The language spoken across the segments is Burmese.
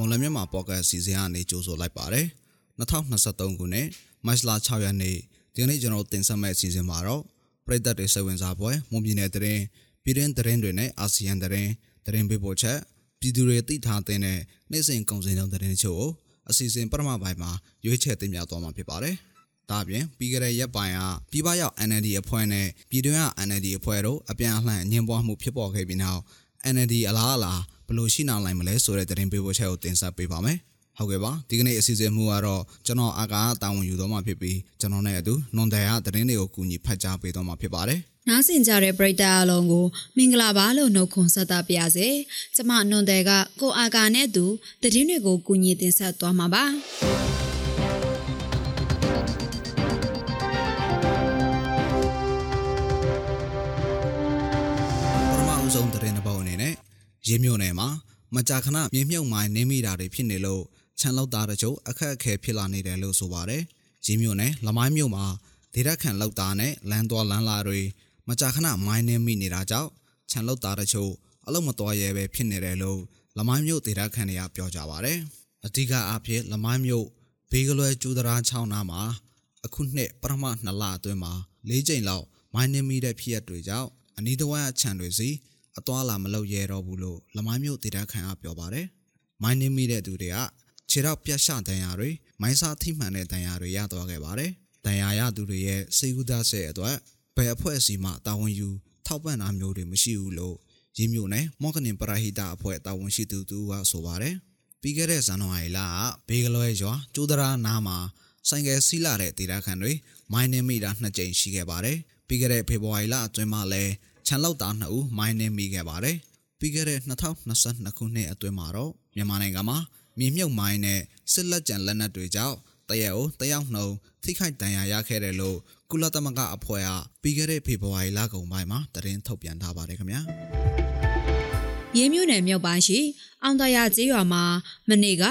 မွန်လမြန်မာပေါ့ကတ်စီစဉ်ကနေကြိုဆိုလိုက်ပါတယ်2023ခုနှစ်မတ်လ6ရက်နေ့ဒီနေ့ကျွန်တော်တင်ဆက်မယ့်အစီအစဉ်မှာတော့ပြည်သက်တွေစိတ်ဝင်စားပွဲမွန်ပြည်နယ်တရင်ပြည်တွင်းတရင်တွေနဲ့အာဆီယံတရင်တရင်ပေးပို့ချက်ပြည်သူတွေသိထားတဲ့နေ့စဉ်ကုန်စည်နှုန်းတရင်ချို့ကိုအစီအစဉ်ပထမပိုင်းမှာရွေးချယ်တင်ပြသွားမှာဖြစ်ပါတယ်ဒါအပြင်ပြီးကြတဲ့ရက်ပိုင်းကပြည်ပရောက် NLD အဖွဲ့နဲ့ပြည်တွင်းက NLD အဖွဲ့တို့အပြန်အလှန်ညှဉ်းပွားမှုဖြစ်ပေါ်ခဲ့ပြီးနောက် NLD အလားအလာ ဘယ်လိုရှိနိုင်မလဲဆိုတဲ့သတင်းပေးပို့ချက်ကိုတင်ဆက်ပေးပါမယ်။ဟုတ်ကဲ့ပါဒီကနေ့အစီအစဉ်မှုကတော့ကျွန်တော်အာကာတာဝန်ယူတော့မှာဖြစ်ပြီးကျွန်တော်နဲ့အတူနွန်တယ်ကသတင်းတွေကိုကူညီဖတ်ကြားပေးတော့မှာဖြစ်ပါတယ်။နားဆင်ကြတဲ့ပရိသတ်အလုံးကိုမင်္ဂလာပါလို့နှုတ်ခွန်းဆက်သပါရစေ။ကျမနွန်တယ်ကကိုအာကာနဲ့သူသတင်းတွေကိုကူညီတင်ဆက်သွားမှာပါ။ နဲ့ရေမြို့နယ်မှာမကြာခဏမြေမြုပ်မိုင်းနေမိတာတွေဖြစ်နေလို့ခြံလောက်သားတချို့အခက်အခဲဖြစ်လာနေတယ်လို့ဆိုပါတယ်။ရေမြို့နယ်လမိုင်းမြို့မှာဒေသခံလောက်သားနဲ့လမ်းသွားလမ်းလာတွေမကြာခဏမိုင်းနေမိနေတာကြောင့်ခြံလောက်သားတချို့အလုံးမတော်ရဲပဲဖြစ်နေတယ်လို့လမိုင်းမြို့ဒေသခံတွေကပြောကြပါတယ်။အဓိကအားဖြင့်လမိုင်းမြို့ဘေးကလွယ်ကျူးတရာချောင်းနားမှာအခုနှစ်ပထမ2လအတွင်းမှာ၄ကြိမ်လောက်မိုင်းနေမိတဲ့ဖြစ်ရပ်တွေကြောင့်အနီးတစ်ဝိုက်ခြံတွေစီ အသွာလာမလုပ်ရဲတော့ဘူးလို့လမိုင်းမြို့ဒေတာခန်ကပြောပါတယ်။မိုင်းနေမိတဲ့သူတွေကခြေထောက်ပြတ်ရှဒဏ်ရာတွေမိုင်းစားထိမှန်တဲ့ဒဏ်ရာတွေရသွားခဲ့ပါတယ်။ဒဏ်ရာရသူတွေရဲ့စေကူသားဆဲအတွက်ဘယ်အဖွဲ့အစည်းမှတာဝန်ယူထောက်ပံ့တာမျိုးတွေမရှိဘူးလို့ရင်းမြို့နယ်မော့ကနင်ပရာဟိတအဖွဲ့တာဝန်ရှိသူတူကဆိုပါတယ်။ပြီးခဲ့တဲ့ဇန်နဝါရီလကဘေးကလွဲရွာကျိုးဒရာနားမှာဆိုင်ကယ်စီးလာတဲ့ဒေတာခန်တွေမိုင်းနေမိတာနှစ်ကြိမ်ရှိခဲ့ပါတယ်။ပြီးခဲ့တဲ့ဖေဖော်ဝါရီလအတွင်းမှာလည်း ခြံလောက်သား2ဦးမိုင်းနှင်းမိခဲ့ပါတယ်။ပြီးခဲ့တဲ့2022ခုနှစ်အတွင်းမှာတော့မြန်မာနိုင်ငံမှာမြေမြုပ်မိုင်းနဲ့စစ်လက်ကျန်လက်နက်တွေကြောင့်တရက်ကိုတယောက်နှုံထိခိုက်ဒဏ်ရာရခဲ့တယ်လို့ကုလသမဂ္ဂအဖွဲ့ကပြီးခဲ့တဲ့ဖေဖော်ဝါရီလကုန်ပိုင်းမှာသတင်းထုတ်ပြန်ထားပါတယ်ခင်ဗျာ။ရေးမြို့နယ်မြောက်ပိုင်းရှိအောင်တရာကျေးရွာမှာမနေ့က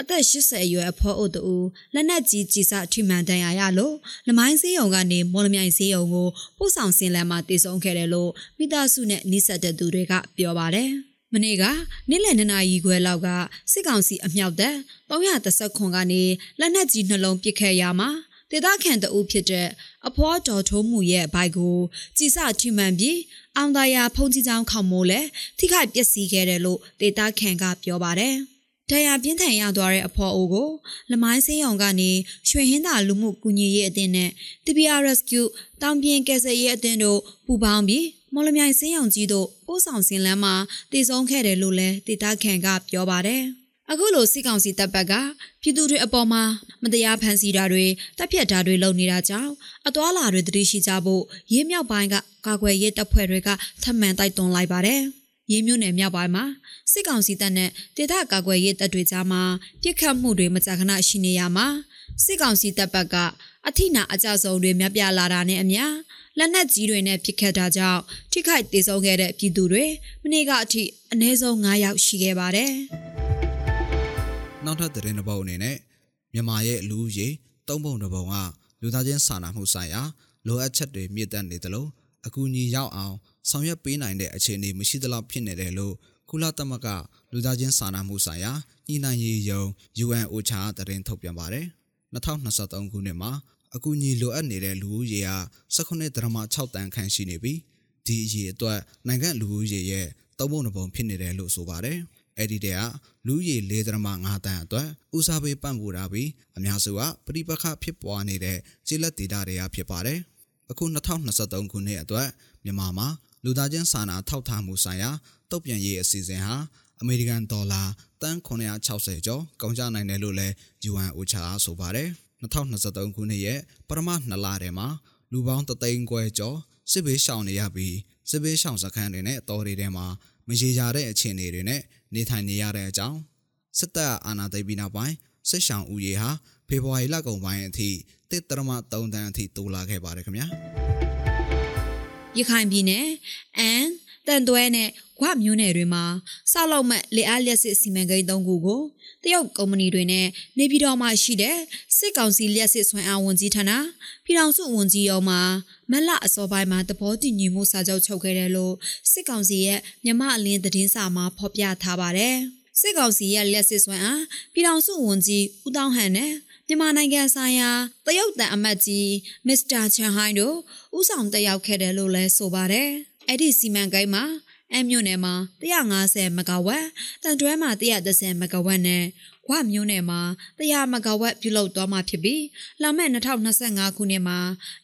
အသက်80အရွယ်အဖော်အိုတူလက်နက်ကြီးကြီးစထိမှန်တန်ရာရလို့လမိုင်းစည်းရုံကနေမော်လမြိုင်စည်းရုံကိုပို့ဆောင်ဆင်းလမ်းမှာတည်ဆုံခဲ့တယ်လို့မိသားစုနဲ့နှိဆက်တဲ့သူတွေကပြောပါတယ်။မနေ့ကနေ့လယ်2နာရီခွဲလောက်ကစစ်ကောင်စီအမြောက်တပ်330ခွန်ကနေလက်နက်ကြီးနှလုံးပစ်ခဲ့ရမှာဒေသခံတအုပ်ဖြစ်တဲ့အဖွားတော်ထိုးမှုရဲ့ဘိုက်ကိုကြည်စထိမှန်ပြီးအောင်သာယာဖုန်ကြီးချောင်းခေါမိုးလဲထိခိုက်ပျက်စီးခဲ့တယ်လို့ဒေသခံကပြောပါတယ်။ ဒဏ်ရာပြင်းထန်ရသွားတဲ့အဖော်အိုကိုလမိုင်းစင်းရောင်ကနေရွှေဟင်းသာလူမှုကူညီရေးအသင်းနဲ့ TBR Rescue တောင်ပြင်းကယ်ဆယ်ရေးအသင်းတို့ပူးပေါင်းပြီးမော်လမြိုင်စင်းရောင်ကြီးတို့ပို့ဆောင်စင်လန်းမှာတည်ဆုံးခဲ့တယ်လို့လည်းဒေတာခန်ကပြောပါတယ်။အခုလိုစစ်ကောင်စီတပ်ပတ်ကပြည်သူတွေအပေါ်မှာမတရားဖန်ဆီးတာတွေတပ်ဖြတ်တာတွေလုပ်နေတာကြောင့်အသွာလာတွေတတိရှိကြဖို့ရင်းမြောက်ပိုင်းကကာကွယ်ရေးတပ်ဖွဲ့တွေကထပ်မံတိုက်တွန်းလိုက်ပါတယ်။ ရေးမြို့နယ်မြောက်ပိုင်းမှာစစ်ကောင်စီတပ်နဲ့ဒေသကာကွယ်ရေးတပ်တွေကြားမှာပြစ်ခတ်မှုတွေမကြာခဏရှိနေရမှာစစ်ကောင်စီတပ်ဘက်ကအထိနာအကြဆုံးတွေမြပြလာတာနဲ့အမျှလက်နက်ကြီးတွေနဲ့ပစ်ခတ်တာကြောင့်ထိခိုက်ဒေဆုံးခဲ့တဲ့ပြည်သူတွေမနေ့ကအထိအနည်းဆုံး9ယောက်ရှိခဲ့ပါတယ်။နောက်ထပ်သတင်းတစ်ပုဒ်အနေနဲ့မြန်မာရဲ့လူဦးရေသုံးပုံတစ်ပုံကလူသားချင်းစာနာမှုဆိုင်ရာလိုအပ်ချက်တွေမြင့်တက်နေသလို အကူအညီရောက်အောင်ဆောင်ရွက်ပေးနိုင်တဲ့အခြေအနေမရှိသလောက်ဖြစ်နေတယ်လို့ကုလသမဂ္ဂလူသားချင်းစာနာမှုဆိုင်ရာညှိနှိုင်းရေးယုံ UNOCHA သတင်းထုတ်ပြန်ပါတယ်။2023ခုနှစ်မှာအကူအညီလိုအပ်နေတဲ့လူဦးရေဟာ19.6တန်ခန့်ရှိနေပြီးဒီအရေအတွက်နိုင်ငံလူဦးရေရဲ့သုံးပုံတစ်ပုံဖြစ်နေတယ်လို့ဆိုပါတယ်။အဲ့ဒီတည်းကလူရေ4.5တန်းအတွက်ဦးစားပေးပံ့ပိုးတာပြီးအများစုကပြိပခဖြစ်ပွားနေတဲ့ကျေးလက်ဒေသတွေကဖြစ်ပါတယ်။ အခု2023ခုနှစ်အတွက်မြန်မာမှာလူသားချင်းစာနာထောက်ထားမှုဆိုင်ရာတုတ်ပြန်ရေးအစီအစဉ်ဟာအမေရိကန်ဒေါ်လာတန်960ကျော်ကုန်ကျနိုင်တယ်လို့လည်း UN OCHA ဆိုပါတယ်2023ခုနှစ်ရဲ့ပထမ2လထဲမှာလူပေါင်း3သိန်းခွဲကျော်စစ်ဘေးရှောင်နေရပြီးစစ်ဘေးရှောင်စခန်းတွေနဲ့တော်တွေထဲမှာမရေရာတဲ့အခြေအနေတွေနဲ့နေထိုင်နေရတဲ့အကြောင်းစစ်တပ်အာဏာသိမ်းပြီးနောက်ပိုင်းစစ်ရှောင်ဦးရေဟာဖေဖော်ဝါရီလကုန်ပိုင်းအထိ တစ်တရမ3တန်းအထိတိုးလာခဲ့ပါတယ်ခင်ဗျာရခိုင်ပြည်နယ်အန်တန်တွဲနဲ့ဂွမျိုးနယ်တွေမှာဆောက်လုပ်မဲ့လေအားလျက်စစ်စီမံကိန်း၃ခုကိုတရုတ်ကုမ္ပဏီတွေနဲ့နေပြည်တော်မှာရှိတဲ့စစ်ကောင်စီလျက်စစ်ဆွမ်းအားဝန်ကြီးဌာနပြည်ထောင်စုဝန်ကြီးရုံးမှာမက်လအစောပိုင်းမှာတဘောတည်ညီမှုစာချုပ်ချုပ်ခဲ့တယ်လို့စစ်ကောင်စီရဲ့မြမအလင်းသတင်းစာမှာဖော်ပြထားပါတယ်။စစ်ကောင်စီရဲ့လက်စစ်စွမ်းအားပြည်ထောင်စုဝန်ကြီးဦးတောင်းဟန်နဲ့ မြန်မာနိုင်ငံဆိုင်ရာတရုတ်တန်အမတ်ကြီးမစ္စတာချန်ဟိုင်းတို့ဥဆောင်တက်ရောက်ခဲ့တယ်လို့လည်းဆိုပါတယ်။အဲ့ဒီစီမံကိန်းမှာအမြို့နယ်မှာ150မဂါဝက်တန်တွဲမှာ130မဂါဝက်နဲ့ဝမြို့နယ်မှာ100မဂါဝက်ပြုလုပ်သွားမှာဖြစ်ပြီးလာမယ့်2025ခုနှစ်မှာ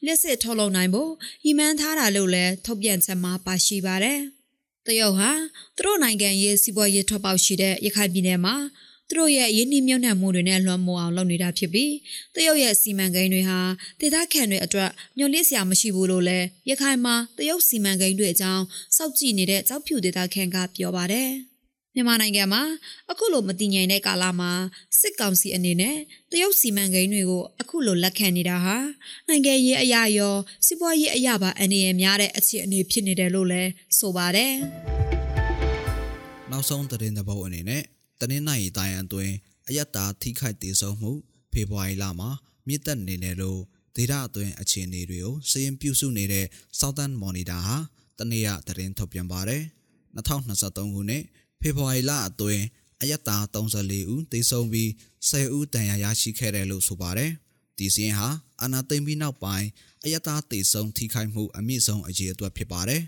လက်စစ်ထုတ်လုပ်နိုင်ဖို့ရည်မှန်းထားတာလို့လည်းထုတ်ပြန်ချက်မှာပါရှိပါတယ်။တရုတ်ဟာသူတို့နိုင်ငံရေးစီးပွားရေးထွက်ပေါက်ရှိတဲ့ရခိုင်ပြည်နယ်မှာ သူတို့ရဲ့ရင်းနှီးမြှုပ်နှံမှုတွေနဲ့လွှမ်းမိုးအောင်လုပ်နေတာဖြစ်ပြီးတရုတ်ရဲ့စီမံကိန်းတွေဟာဒေသခံတွေအတွက်ညှို့လစ်စရာမရှိဘူးလို့လည်းရခိုင်မှာတရုတ်စီမံကိန်းတွေအကြောင်းစောင့်ကြည့်နေတဲ့ကြောက်ဖြူဒေသခံကပြောပါတယ်။မြန်မာနိုင်ငံမှာအခုလိုမတည်ငြိမ်တဲ့ကာလမှာစစ်ကောင်စီအနေနဲ့တရုတ်စီမံကိန်းတွေကိုအခုလိုလက်ခံနေတာဟာနိုင်ငံရေးအရာရောစီးပွားရေးအရာပါအနေနဲ့များတဲ့အခြေအနေဖြစ်နေတယ်လို့လည်းဆိုပါတယ်။နောက်ဆုံးသတင်းတစ်ပုဒ်အနေနဲ့ တနင်္လာရီတိုင်းအတွင်းအယက်တာထိခိုက်ဒေဆုံးမှုဖေဖော်ဝါရီလမှာမြင့်တက်နေတယ်လို့ဒေတာအတွင်းအခြေအနေတွေကိုစရင်ပြုစုနေတဲ့ Southern Monitor ဟာတနေ့ရသတင်းထုတ်ပြန်ပါတယ်2023ခုနှစ်ဖေဖော်ဝါရီလအတွင်းအယက်တာ34ဦးသေဆုံးပြီး10ဦးဒဏ်ရာရရှိခဲ့တယ်လို့ဆိုပါတယ်ဒီစရင်ဟာအနာသိမ့်ပြီးနောက်ပိုင်းအယက်တာသေဆုံးထိခိုက်မှုအမြင့်ဆုံးအရေအတွက်ဖြစ်ပါတယ်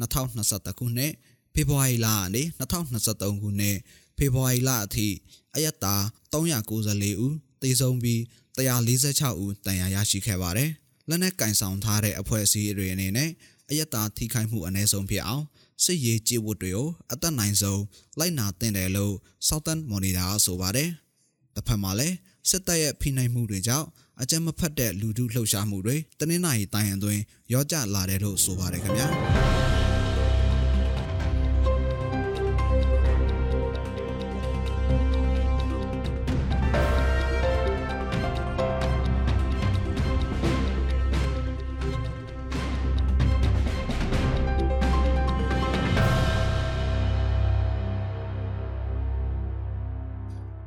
2021ခုနှစ်ဖေဖော်ဝါရီလကနေ2023ခုနှစ် ဖေဖော်ဝါရီလအထိအယက်တာ394ဦးသေဆုံးပြီး146ဦးတန်ရာရရှိခဲ့ပါတယ်။လက်နက်ကင်ဆောင်ထားတဲ့အဖွဲ့အစည်းတွေအနေနဲ့အယက်တာထိခိုက်မှုအ ਨੇ ဆုံးဖြစ်အောင်စစ်ရေးကြည့်ဝတ်တွေကိုအသက်နိုင်ဆုံးလိုက်နာသင့်တယ်လို့ Southern Monitor ဆိုပါတယ်။တစ်ဖက်မှာလည်းစစ်တပ်ရဲ့ဖိနှိပ်မှုတွေကြောင့်အကြမ်းမဖက်တဲ့လူထုလှုပ်ရှားမှုတွေတနင်္လာရီတိုင်းအတွင်းရောကြလာတယ်လို့ဆိုပါတယ်ခင်ဗျာ။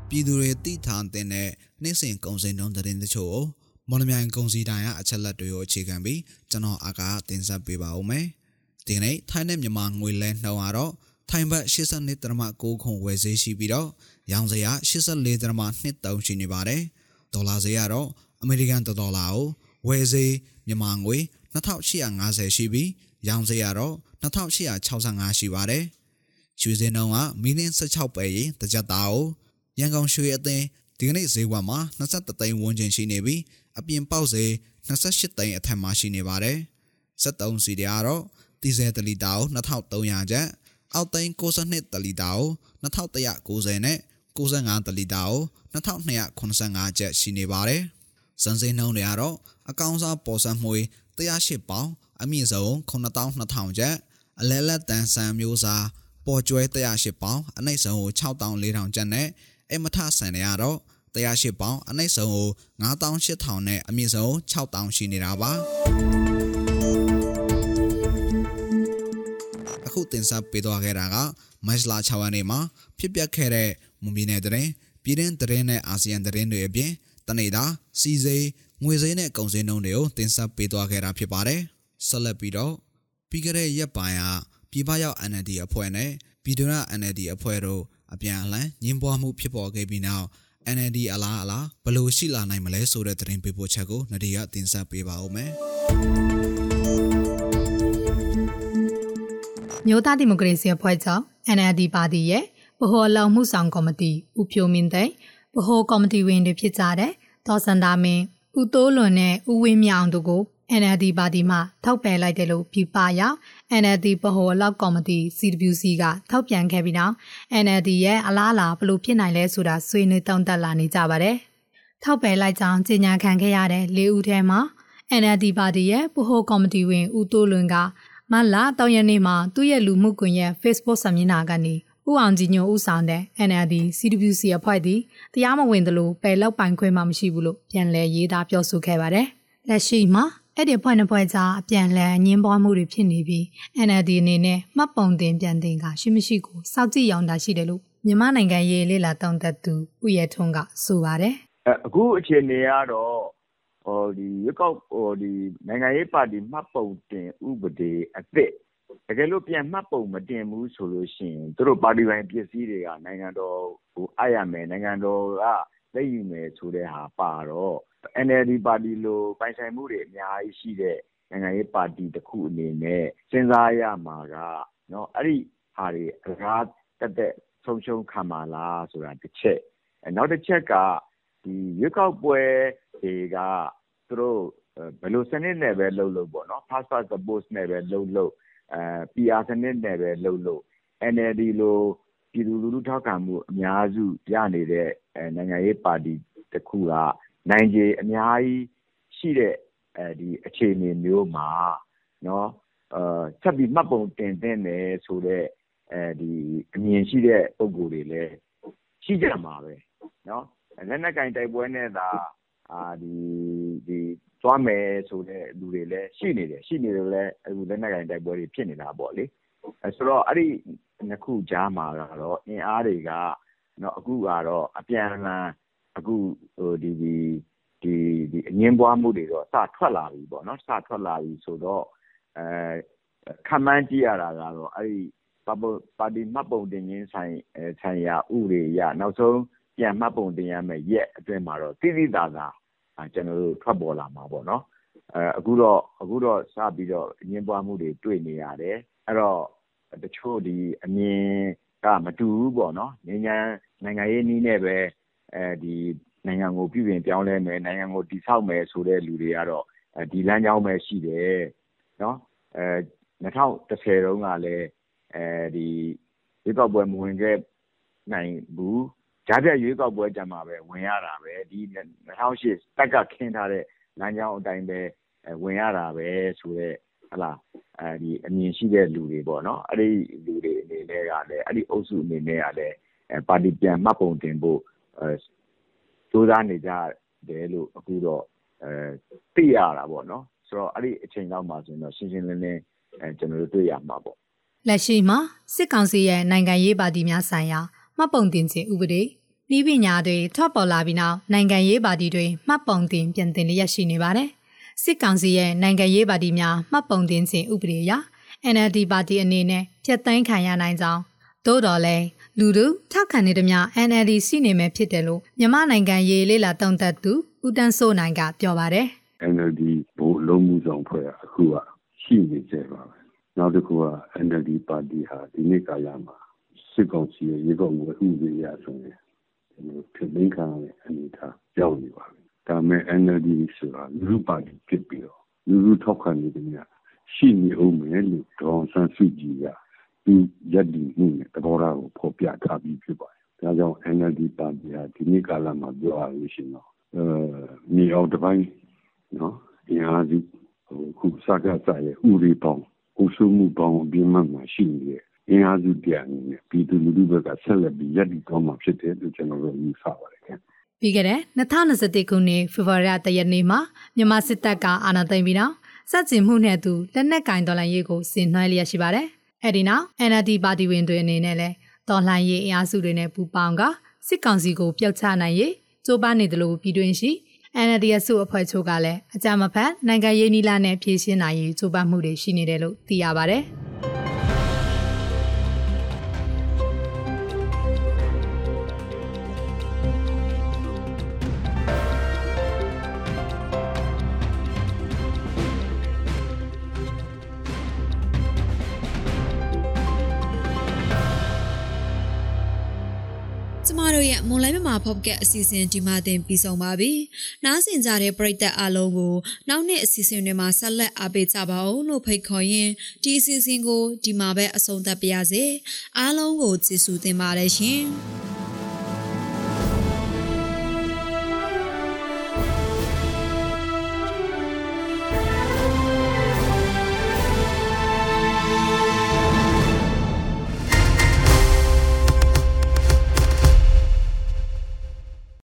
ပြည်သူတွေသိထားတဲ့နေ့စဉ်ကုန်စည်နှုန်းသတင်းတချို့ကိုမော်လမြိုင်ကုန်စည်တိုင်းအချက်လက်တွေကိုအခြေခံပြီးကျွန်တော်အကားတင်ဆက်ပေးပါဦးမယ်။ဒီနေ့ထိုင်းနဲ့မြန်မာငွေလဲနှုန်းကတော့ထိုင်းဘတ်82.6ခုဝယ်ဈေးရှိပြီးတော့ရောင်းစရာ84.23ရှိနေပါတယ်။ဒေါ်လာဈေးကတော့အမေရိကန်ဒေါ်လာကိုဝယ်ဈေးမြန်မာငွေ2850ရှိပြီးရောင်းဈေးကတော့2865ရှိပါတယ်။ရွှေစင်းနှုန်းကမီလ16ပဲရေတစ်ကြက်သားကို ရန်ကုန်ရွှေအသင်းဒီကနေ့ဈေးကွက်မှာ23သိန်းဝန်းကျင်ရှိနေပြီးအပြင်ပေါက်ဈေး28သိန်းအထက်မှာရှိနေပါတယ်။73စီတွေကတော့ဒီဇယ်တလီတာကို2300ကျပ်အောက်သိန်း62တလီတာကို2190နဲ့65တလီတာကို2285ကျပ်ရှိနေပါတယ်။စံစင်းနှုန်းတွေကတော့အကောင်စားပေါ်စံမှွေ108ပေါင်အမြင့်ဆုံး9200ကျပ်အလဲလက်တန်ဆန်မျိုးစားပေါ်ကျွဲ108ပေါင်အနှိမ့်ဆုံးကို6400ကျပ်နဲ့ အမထဆန်တွေကတော့108ပေါင်အနှိမ့်ဆုံးကို9800နဲ့အမြင့်ဆုံး6000ရှိနေတာပါအခုတင်ဆက်ပေးသွားခဲ့တာကမတ်လ6ရက်နေ့မှာဖြစ်ပျက်ခဲ့တဲ့မွန်ပြည်နယ်တရင်ပြည်တွင်းတရင်နဲ့အာဆီယံတရင်တွေအပြင်တနေတာစီစိငွေစိနဲ့ကုန်စည်နှုန်းတွေကိုတင်ဆက်ပေးသွားခဲ့တာဖြစ်ပါတယ်ဆက်လက်ပြီးတော့ပြီးခဲ့တဲ့ရက်ပိုင်းကပြည်ပရောက် NLD အဖွဲ့နဲ့ပြည်တွင်း NLD အဖွဲ့တို့ အပြန်အလှန်ညှင်းပွားမှုဖြစ်ပေါ်ခဲ့ပြီးနောက် NLD အလားအလားဘလို့ရှိလာနိုင်မလဲဆိုတဲ့သတင်းပေးပို့ချက်ကိုနဒီကတင်ဆက်ပေးပါဦးမယ်။မြို့သားဒီမိုကရေစီအဖွဲ့ချုပ် NLD ပါတီရဲ့ဗဟိုအလုံးမှုဆောင်ကော်မတီဦးဖြိုမင်းသိဗဟိုကော်မတီဝင်တွေဖြစ်ကြတဲ့ဒေါ်စန္ဒာမင်းဦးတိုးလွန်နဲ့ဦးဝင်းမြောင်တို့ကို NLD ပါတီမှထောက်ပယ်လိုက်တယ်လို့ပြပရောက် NLD ဗဟိုအလောက်ကော်မတီ CWC ကထောက်ပြန်ခဲ့ပြီးနောက် NLD ရဲ့အလားအလာဘလို့ဖြစ်နိုင်လဲဆိုတာဆွေးနွေးတောင်းတက်လာနေကြပါတယ်။ထောက်ပယ်လိုက်ကြောင်းကြေညာခံခဲ့ရတဲ့၄ဦးထဲမှာ NLD ပါတီရဲ့ဗဟိုကော်မတီဝင်ဦးတိုးလွင်ကမလတောင်ရနေ့မှာသူ့ရဲ့လူမှုကွန်ရက် Facebook စာမျက်နှာကနေဦးအောင်ကြည်ညိုဦးဆောင်တဲ့ NLD CWC အဖွဲ့သည်တရားမဝင်သလိုပယ်လောက်ပိုင်ခွင့်မှမရှိဘူးလို့ပြန်လည်ရေးသားပြောဆိုခဲ့ပါတယ်။လက်ရှိမှာ အဲ့ဒီဖွဲ့နှစ်ဖွဲ့ကြားအပြန်လှန်ညင်းပွားမှုတွေဖြစ်နေပြီး NLD အနေနဲ့မှတ်ပုံတင်ပြန်တင်ကရှိမရှိကိုစောင့်ကြည့်ရောင်တာရှိတယ်လို့မြန်မာနိုင်ငံရေးလေလာတောင်းတသူဦးရဲထွန်းကဆိုပါတယ်အခုအခြေအနေကတော့ဟိုဒီရွက်ကောက်ဟိုဒီနိုင်ငံရေးပါတီမှတ်ပုံတင်ဥပဒေအသစ်တကယ်လို့ပြန်မှတ်ပုံမတင်ဘူးဆိုလို့ရှိရင်သူတို့ပါတီပိုင်းပစ္စည်းတွေကနိုင်ငံတော်ကိုအားရမယ်နိုင်ငံတော်က သိမ်းယူမယ်ဆိုတဲ့ဟာပါတော့ NLD ပါတီလိုပိုင်ဆိုင်မှုတွေအများကြီးရှိတဲ့နိုင်ငံရေးပါတီတစ်ခုအနေနဲ့စဉ်းစားရမှာကနော်အဲ့ဒီဟာတွေအကားတက်တက်ဆုံးရှုံးခံပါလားဆိုတာတစ်ချက်နောက်တစ်ချက်ကဒီရွေးကောက်ပွဲတွေကသူတို့ဘယ်လိုစနစ်နဲ့ပဲလှုပ်လို့ပေါ့နော် pass pass the post နဲ့ပဲလှုပ်လို့အဲ PR စနစ်နဲ့ပဲလှုပ်လို့ NLD လို ပြည်သူလူထုထောက်ခံမှု အများစုရနေတဲ့ နိုင်ငံရေးပါတီတခုက နိုင်ခြေအများကြီးရှိတဲ့ အခြေအနေမျိုးမှာ ဆက်ပြီးမှတ်ပုံတင်သင့်တယ်ဆိုတဲ့ အမြင်ရှိတဲ့ ပုဂ္ဂိုလ်တွေလည်း ရှိကြမှာပဲ။လက်နက်ကိုင်တိုက်ပွဲနဲ့သာ သွားမယ်ဆိုတဲ့ လူတွေလည်း ရှိနေတယ်။ရှိနေလို့လည်း လက်နက်ကိုင်တိုက်ပွဲတွေ ဖြစ်နေတာပေါ့လေ။ဆိုတော့ အဲဒီ နှစ်ခုကြားမှာကတော့အင်အားတွေကနော်အခုကတော့အပြန်အလှန်အခုဟိုဒီဒီဒီဒီအငင်းပွားမှုတွေတော့စထွက်လာပြီပေါ့နော်စထွက်လာပြီဆိုတော့အဲခံမှန်းကြည့်ရတာကတော့အဲ့ဒီပါတီမှတ်ပုံတင်ခြင်းဆိုင်ဆိုင်ရာဥတွေရနောက်ဆုံးပြန်မှတ်ပုံတင်ရမယ်ရက်အတွင်းမှာတော့တိတိသာသာကျွန်တော်တို့ထွက်ပေါ်လာမှာပေါ့နော်အဲအခုတော့အခုတော့စပြီးတော့အငင်းပွားမှုတွေတွေ့နေရတယ်အဲ့တော့ တချို့ဒီအမြင်ကမတူဘူးပေါ့နော်ငញ្ញမ်းနိုင်ငံရေးနည်းနဲ့ပဲအဲဒီနိုင်ငံကိုပြည်ပြင်ပြောင်းလဲမယ်နိုင်ငံကိုတည်ဆောက်မယ်ဆိုတဲ့လူတွေကတော့ဒီလမ်းကြောင်းပဲရှိတယ်နော်အဲ2010တုန်းကလည်းအဲဒီဒီကောက်ပွဲမဝင်ခဲ့နိုင်ဘူးကြားပြရွေးကောက်ပွဲကြမှာပဲဝင်ရတာပဲဒီ2008တက်ကခင်းထားတဲ့လမ်းကြောင်းအတိုင်းပဲဝင်ရတာပဲဆိုတော့ဟလာ အဲဒီအမြင်ရှိတဲ့လူတွေပေါ့နော်အဲ့ဒီလူတွေအနေနဲ့ကလည်းအဲ့ဒီအုပ်စုအနေနဲ့ကလည်းပါတီပြန်မှတ်ပုံတင်ဖို့အဲစူးစမ်းနေကြတယ်လို့အခုတော့အဲသိရတာပေါ့နော်ဆိုတော့အဲ့ဒီအချိန်လောက်မှာဆိုရင်တော့ရှင်းရှင်းလင်းလင်းအဲကျွန်တော်တို့တွေ့ရမှာပေါ့လက်ရှိမှာစစ်ကောင်စီရဲ့နိုင်ငံရေးပါတီများဆိုင်ရာမှတ်ပုံတင်ခြင်းဥပဒေဤပညာတွေထွက်ပေါ်လာပြီးနောက်နိုင်ငံရေးပါတီတွေမှတ်ပုံတင်ပြင်သင်လျက်ရှိနေပါတယ်။ စစ်ကောင်စီရဲ့နိုင်ငံရေးပါတီများမှတ်ပုံတင်ခြင်းဥပဒေအရ NLD ပါတီအနေနဲ့ပြတ်သိမ်းခံရနိုင်ကြောင်းသို့တော်လည်းလူတို့ထောက်ခံနေသမျှ NLD စီနေမယ်ဖြစ်တယ်လို့မြန်မာနိုင်ငံရေးလေးလာတုံသက်သူဦးတန်းစိုးနိုင်ကပြောပါတယ်။ NLD ဘိုးလုံးမှုဆောင်ဖွဲ့အခုကရှိနေကြပါပဲ။နောက်တစ်ခုက NLD ပါတီဟာဒီနေ့ကာလမှာစစ်ကောင်စီရဲ့ရေကောက်မှုဥပဒေအရဆိုရင်ဖြစ်သိမ်းခံရတဲ့အနေအထားရောက်နေပါပြီ။ ဒါပေမဲ့ NLD ဆိုတာလူ့ပါတီဖြစ်ပြီးတော့လူလူထောက်ခံနေတယ်များရှိနေအောင်မယ်လို့ဒေါ်ဆန်းစုကြည်ကဒီရည်တည်မှုနဲ့သဘောထားကိုဖော်ပြထားပြီးဖြစ်ပါတယ်။ဒါကြောင့် NLD ပါတီဟာဒီနေ့ကာလမှာပြောရလို့ရှိရင်တော့အဲမြေအောက်တစ်ပိုင်းနော်အင်အားစုဟိုခုစကားစားရဲ့ဥရိပေါင်းအုပ်စုမှုပေါင်းအပြင်းမှမှာရှိနေတဲ့အင်အားစုတရားအနေနဲ့ပြည်သူလူထုဘက်ကဆက်လက်ပြီးရည်တည်သွားမှာဖြစ်တယ်လို့ကျွန်တော်တို့ယူဆပါတယ်ခင်။ ပြီးခဲ့တဲ့2021ခုနှစ်ဖေဖော်ဝါရီလတရက်နေ့မှာမြန်မာစစ်တပ်ကအာဏာသိမ်းပြီးနောက်စက်ကျင်မှုနဲ့အတူလက်နက်ကင်တော်လှန်ရေးကိုဆင်နွှဲလျက်ရှိပါတယ်။အဲဒီနောက် NLD ပါတီဝင်တွေအနေနဲ့လည်းတော်လှန်ရေးအင်အားစုတွေနဲ့ပူးပေါင်းကစစ်ကောင်စီကိုပျောက်ချနိုင်ရေးကြိုးပမ်းနေတယ်လို့ပြည်တွင်းရှိ NLD အစုအဖွဲ့ချုပ်ကလည်းအကြမ်းမဖက်နိုင်ငံရေးနီလာနဲ့ဖြည့်ရှင်းနိုင်ရေးကြိုးပမ်းမှုတွေရှိနေတယ်လို့သိရပါဗျ။ကျ တို့ရဲ့မွန်လိုင်းမြန်မာဖော့ကက်အစီအစဉ်ဒီမှာတင်ပြီးဆုံးပါပြီ။နားဆင်ကြတဲ့ပရိသတ်အားလုံးကိုနောက်နေ့အစီအစဉ်တွေမှာဆက်လက်အားပေးကြပါအောင်လို့ဖိတ်ခေါ်ရင်းဒီအစီအစဉ်ကိုဒီမှာပဲအဆုံးသတ်ပါရစေ။အားလုံးကိုကျေးဇူးတင်ပါတယ်ရှင်။